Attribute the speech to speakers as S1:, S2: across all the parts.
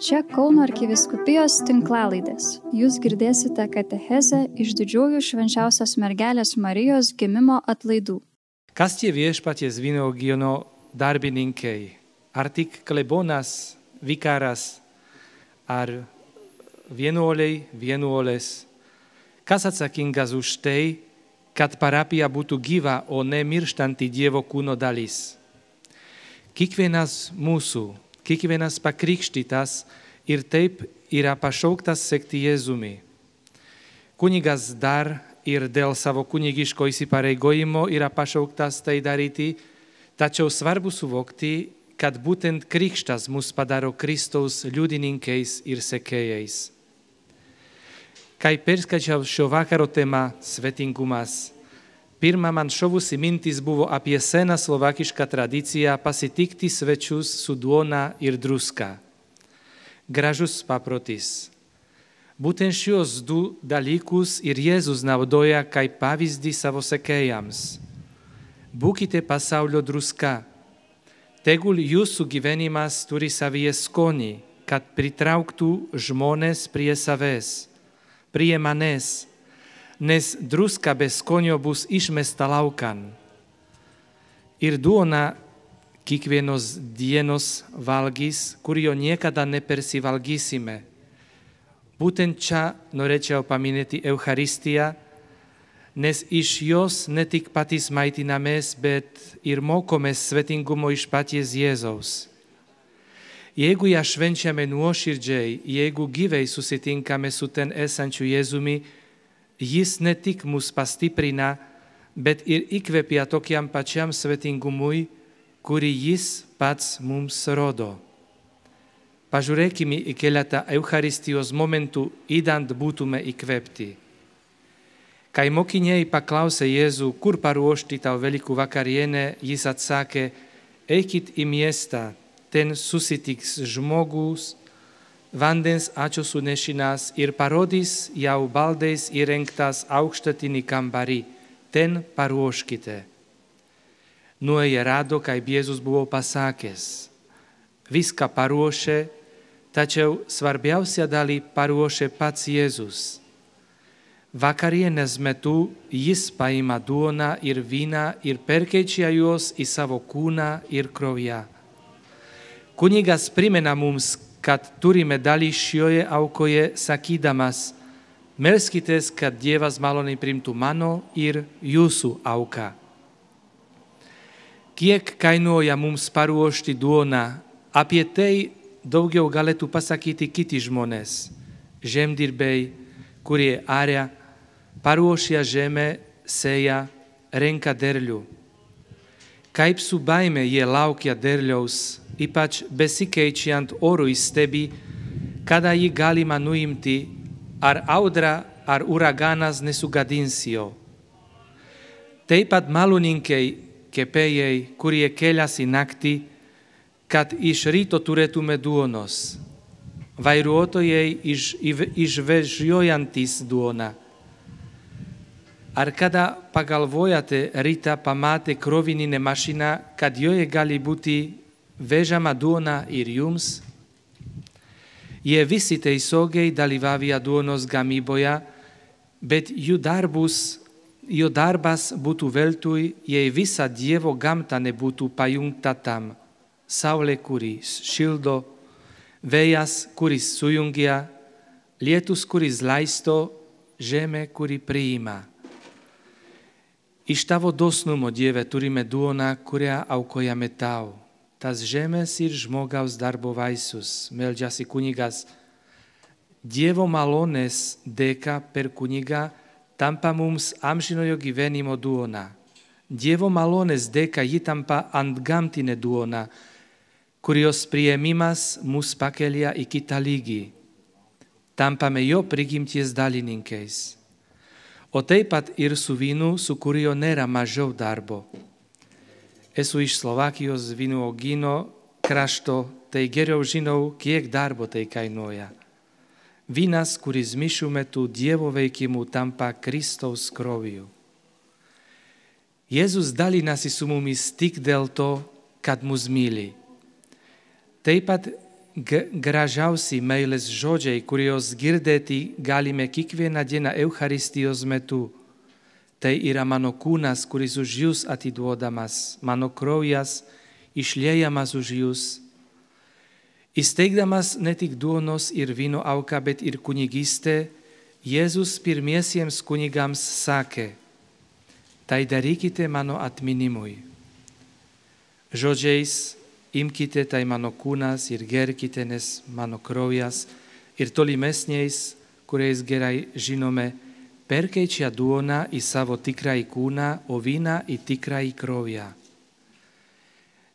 S1: Čia Kauno arkiviskupijos tinklalaidės. Jūs girdėsite katechezę iš didžiųjų švenčiausios mergelės Marijos gimimo atlaidų.
S2: Kas tie viešpaties vynuogino darbininkai? Ar tik klebonas, vikaras, ar vienuoliai, vienuolės? Kas atsakingas už tai, kad parapija būtų gyva, o ne mirštanti Dievo kūno dalis? Kiekvienas mūsų, kiekvienas pakrikštytas ir taip yra pašauktas sekti Jėzumi. Kunigas dar ir dėl savo kunigiško įsipareigojimo yra pašauktas tai daryti, tačiau svarbu suvokti, kad būtent krikštas mus padaro Kristaus liudininkais ir sekėjais. Kai perskačiau šio vakaro temą svetingumas, pirmā man šovusi mintis buvo apie seną slovakišką tradiciją pasitikti svečius su duona ir druska. Gražus paprotis. Būtent šios du dalykus ir Jėzus naudoja kaip pavyzdį savo sekėjams. Būkite pasaulio druska. Tegul jūsų gyvenimas turi savyje skonį, kad pritrauktų žmonės prie savęs, prie manęs, nes druska bez skonio bus išmesta laukan. Ir duona kiekvienos dienos valgys, kurio niekada nepersivalgysime. Būtent čia norėčiau paminėti Eucharistiją, nes iš jos ne tik patys maitinamės, bet ir mokomės svetingumo iš paties Jėzaus. Jeigu ją švenčiame nuoširdžiai, jeigu gyvai susitinkame su ten esančiu Jėzumi, jis ne tik mus pastiprina, bet ir įkvepia tokiam pačiam svetingumui, kurį jis pats mums rodo. Pažiūrėkime į keletą Eucharistijos momentų, įdant būtume įkvėpti. Kai mokiniai paklausė Jėzų, kur paruošti tau Veľkú vakarienę, jis atsakė, eikit į miestą, ten susitiks žmogus, vandens ačio sunešinas ir parodys jau baldais įrengtas aukštatinį kambarį, ten paruoškite. Nuėję rado, kaip Jėzus buvo pasakęs, viską paruošė, tačiau svarbiausia dalį paruošė pats Jėzus. Vakarienės metu jis paima duoną ir vyną ir perkeičia juos į savo kūną ir kraują. Kunigas primena mums, kad turime dalį šioje aukoje sakydamas, melskitės, kad Dievas maloniai primtų mano ir jūsų auką. Kiek kainuoja mums paruošti duoną, apie tai daugiau galėtų pasakyti kiti žmonės, žemdirbiai, kurie aria, paruošia žemę, seja, renka derlių. Kaip su baime jie laukia derliaus, ypač besikeičiant orui stebi, kada jį galima nuimti, ar audra, ar uraganas nesugadins jo. Taip pat malūninkai, kepėjai, kurie keliasi naktį, kad iš ryto turėtume duonos. Vairuotojai iš, išvežiojantis duoną. Ar kada pagalvojate rytą pamatę krovininę mašiną, kad joje gali būti vežama duona ir jums? Jie visi teisogiai dalyvavia duonos gamyboje, bet jų darbus, jo darbas būtų veltui, jei visa Dievo gamta nebūtų pajungta tam. Saulė, kuris šildo, vėjas, kuris sujungia, lietus, kuris laisto, žemė, kuri priima. Iš tavo dosnumo, Dieve, turime duoną, kurią aukojame tau. Tas žemės ir žmogaus darbo vaisius, meldžiasi kunigas. Dievo malonės dėka per kunigą tampa mums amžinojo gyvenimo duona. Dievo malonės dėka ji tampa antgamtinė duona, kurios priėmimas mus pakelia į kitą lygį. Tampame jo prigimties dalininkais o taip pat ir su vynu, su kuriuo nėra mažiau darbo. Esu iš Slovakijos vynu augino krašto, tai geriau žinau, kiek darbo tai kainuoja. Vynas, kuris mišių metu Dievo veikimu tampa Kristaus krauju. Jėzus dalinasi su mumis tik dėl to, kad mus myli. Taip pat gražiausi meilės žodžiai, kuriuos girdėti galime kiekvieną dieną Eucharistijos metu. Tai yra mano kūnas, kuris už jūs atiduodamas, mano kraujas išliejamas už jūs. Įsteigdamas ne tik duonos ir vyno auką, bet ir kunigystę, Jėzus pirmiesiems kunigams sakė, tai darykite mano atminimui. Žodžiais imkite tai mano kūnas ir gerkite, nes mano kraujas ir tolimesniais, kuriais gerai žinome, perkeičia duona į savo tikrąjį kūną, o vyną į tikrąjį kraują.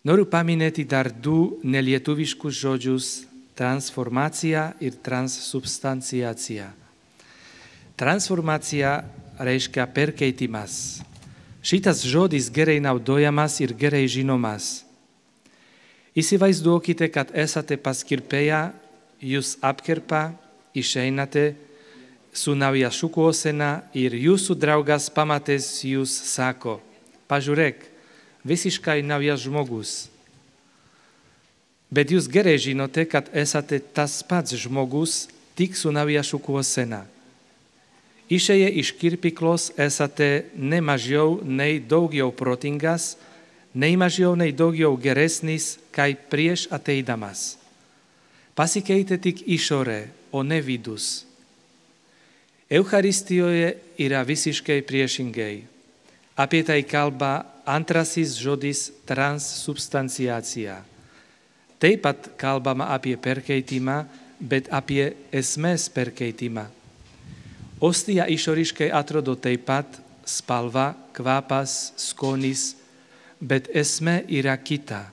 S2: Noriu paminėti dar du nelietuviškus žodžius - transformacija ir transsubstanciacija. Transformacija reiškia perkeitimas. Šitas žodis gerai naudojamas ir gerai žinomas. Įsivaizduokite, kad esate pas kirpėją, jūs apkerpa, išeinate su nauja šukuosena ir jūsų draugas pamatęs jūs sako, pažiūrėk, visiškai naujas žmogus. Bet jūs gerai žinote, kad esate tas pats žmogus, tik su nauja šukuosena. Išėję iš kirpyklos esate ne mažiau, nei daugiau protingas, nei mažiau, nei daugiau geresnis, kai prieš ateidamas. Pasikeitė tik išorė, o ne vidus. Eucharistioje ira visiškei priešingei. Apietai kalba antrasis žodis trans substanciácia. Teipat kalbama apie perkeitima, bet apie esmes perkeitima. Ostia išoriškei atrodo teipat spalva kvapas skonis, bet esme ira kita.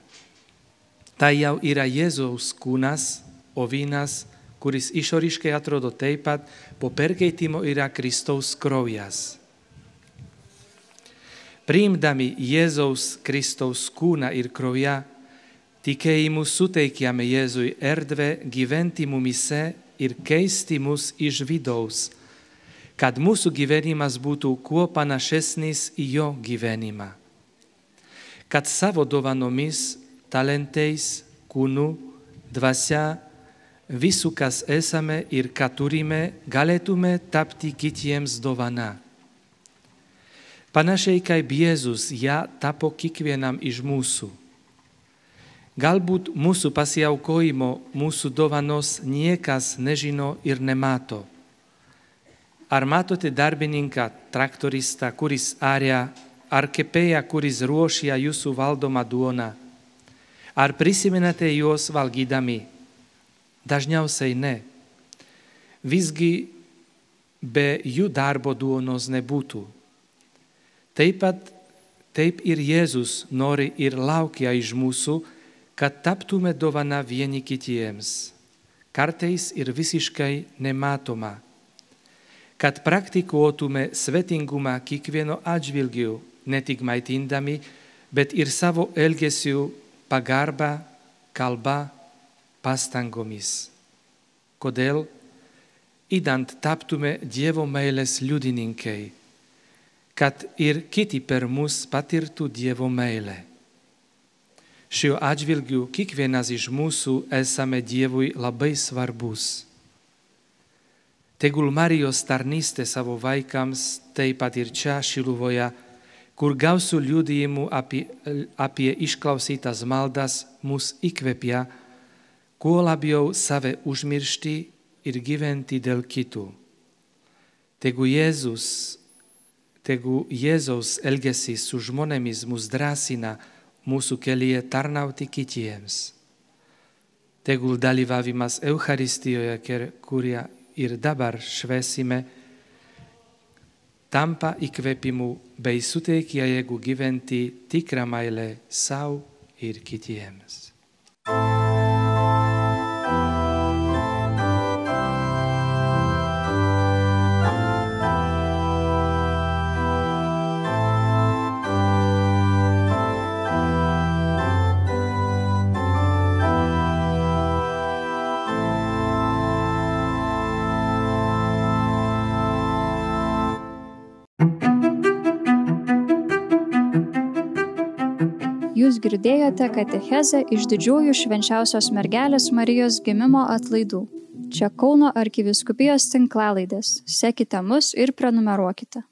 S2: Tai jau yra Jėzaus kūnas, ovinas, kuris išoriškai atrodo taip pat, po perkeitimo yra Kristaus kraujas. Priimdami Jėzaus Kristaus kūną ir kraują, tikėjimu suteikiame Jėzui erdvę gyventi mumise ir keisti mus iš vidaus, kad mūsų gyvenimas būtų kuo panašesnis į jo gyvenimą kad savo dovanomis, talentais, kūnu, dvasia, visu, kas esame ir ką turime, galėtume tapti kitiems dovana. Panašiai kaip Jėzus ją tapo kiekvienam iš mūsų. Galbūt mūsų pasiaukojimo, mūsų dovanos niekas nežino ir nemato. Ar matote darbininką, traktorista, kuris aria ar kepėja, kuris ruošia jūsų valdomą duoną? Ar prisimenate juos valgydami? Dažniausiai ne. Visgi be jų darbo duonos nebūtų. Taip pat taip ir Jėzus nori ir laukia iš mūsų, kad taptume dovana vieni kitiems, kartais ir visiškai nematoma, kad praktikuotume svetingumą kiekvieno atžvilgiu ne tik maitindami, bet ir savo elgesiu pagarba, kalba, pastangomis. Kodėl? Idant taptume Dievo meilės liudininkai, kad ir kiti per mus patirtų Dievo meilę. Šiuo atžvilgiu kiekvienas iš mūsų esame Dievui labai svarbus. Tegul Marijos tarnystė savo vaikams taip pat ir čia Šiluvoje kur gausu liudijimų apie, apie išklausītas maldas mūs įkvepia, kuo labiau save užmiršti ir gyventi dėl kitų. Tegu Jėzus, tegu Jėzaus elgesys su žmonėmis mus drąsina mūsų kelyje tarnauti kitiems. Tegul dalyvavimas Eucharistijoje, kurią ir dabar švesime, tampa įkvėpimu bei suteikia jėgų gyventi tikrą meilę savo ir kitiems.
S1: jūs girdėjote katechezę iš didžiųjų švenčiausios mergelės Marijos gimimo atlaidų. Čia Kauno arkiviskupijos tinklalaidės. Sekite mus ir prenumeruokite.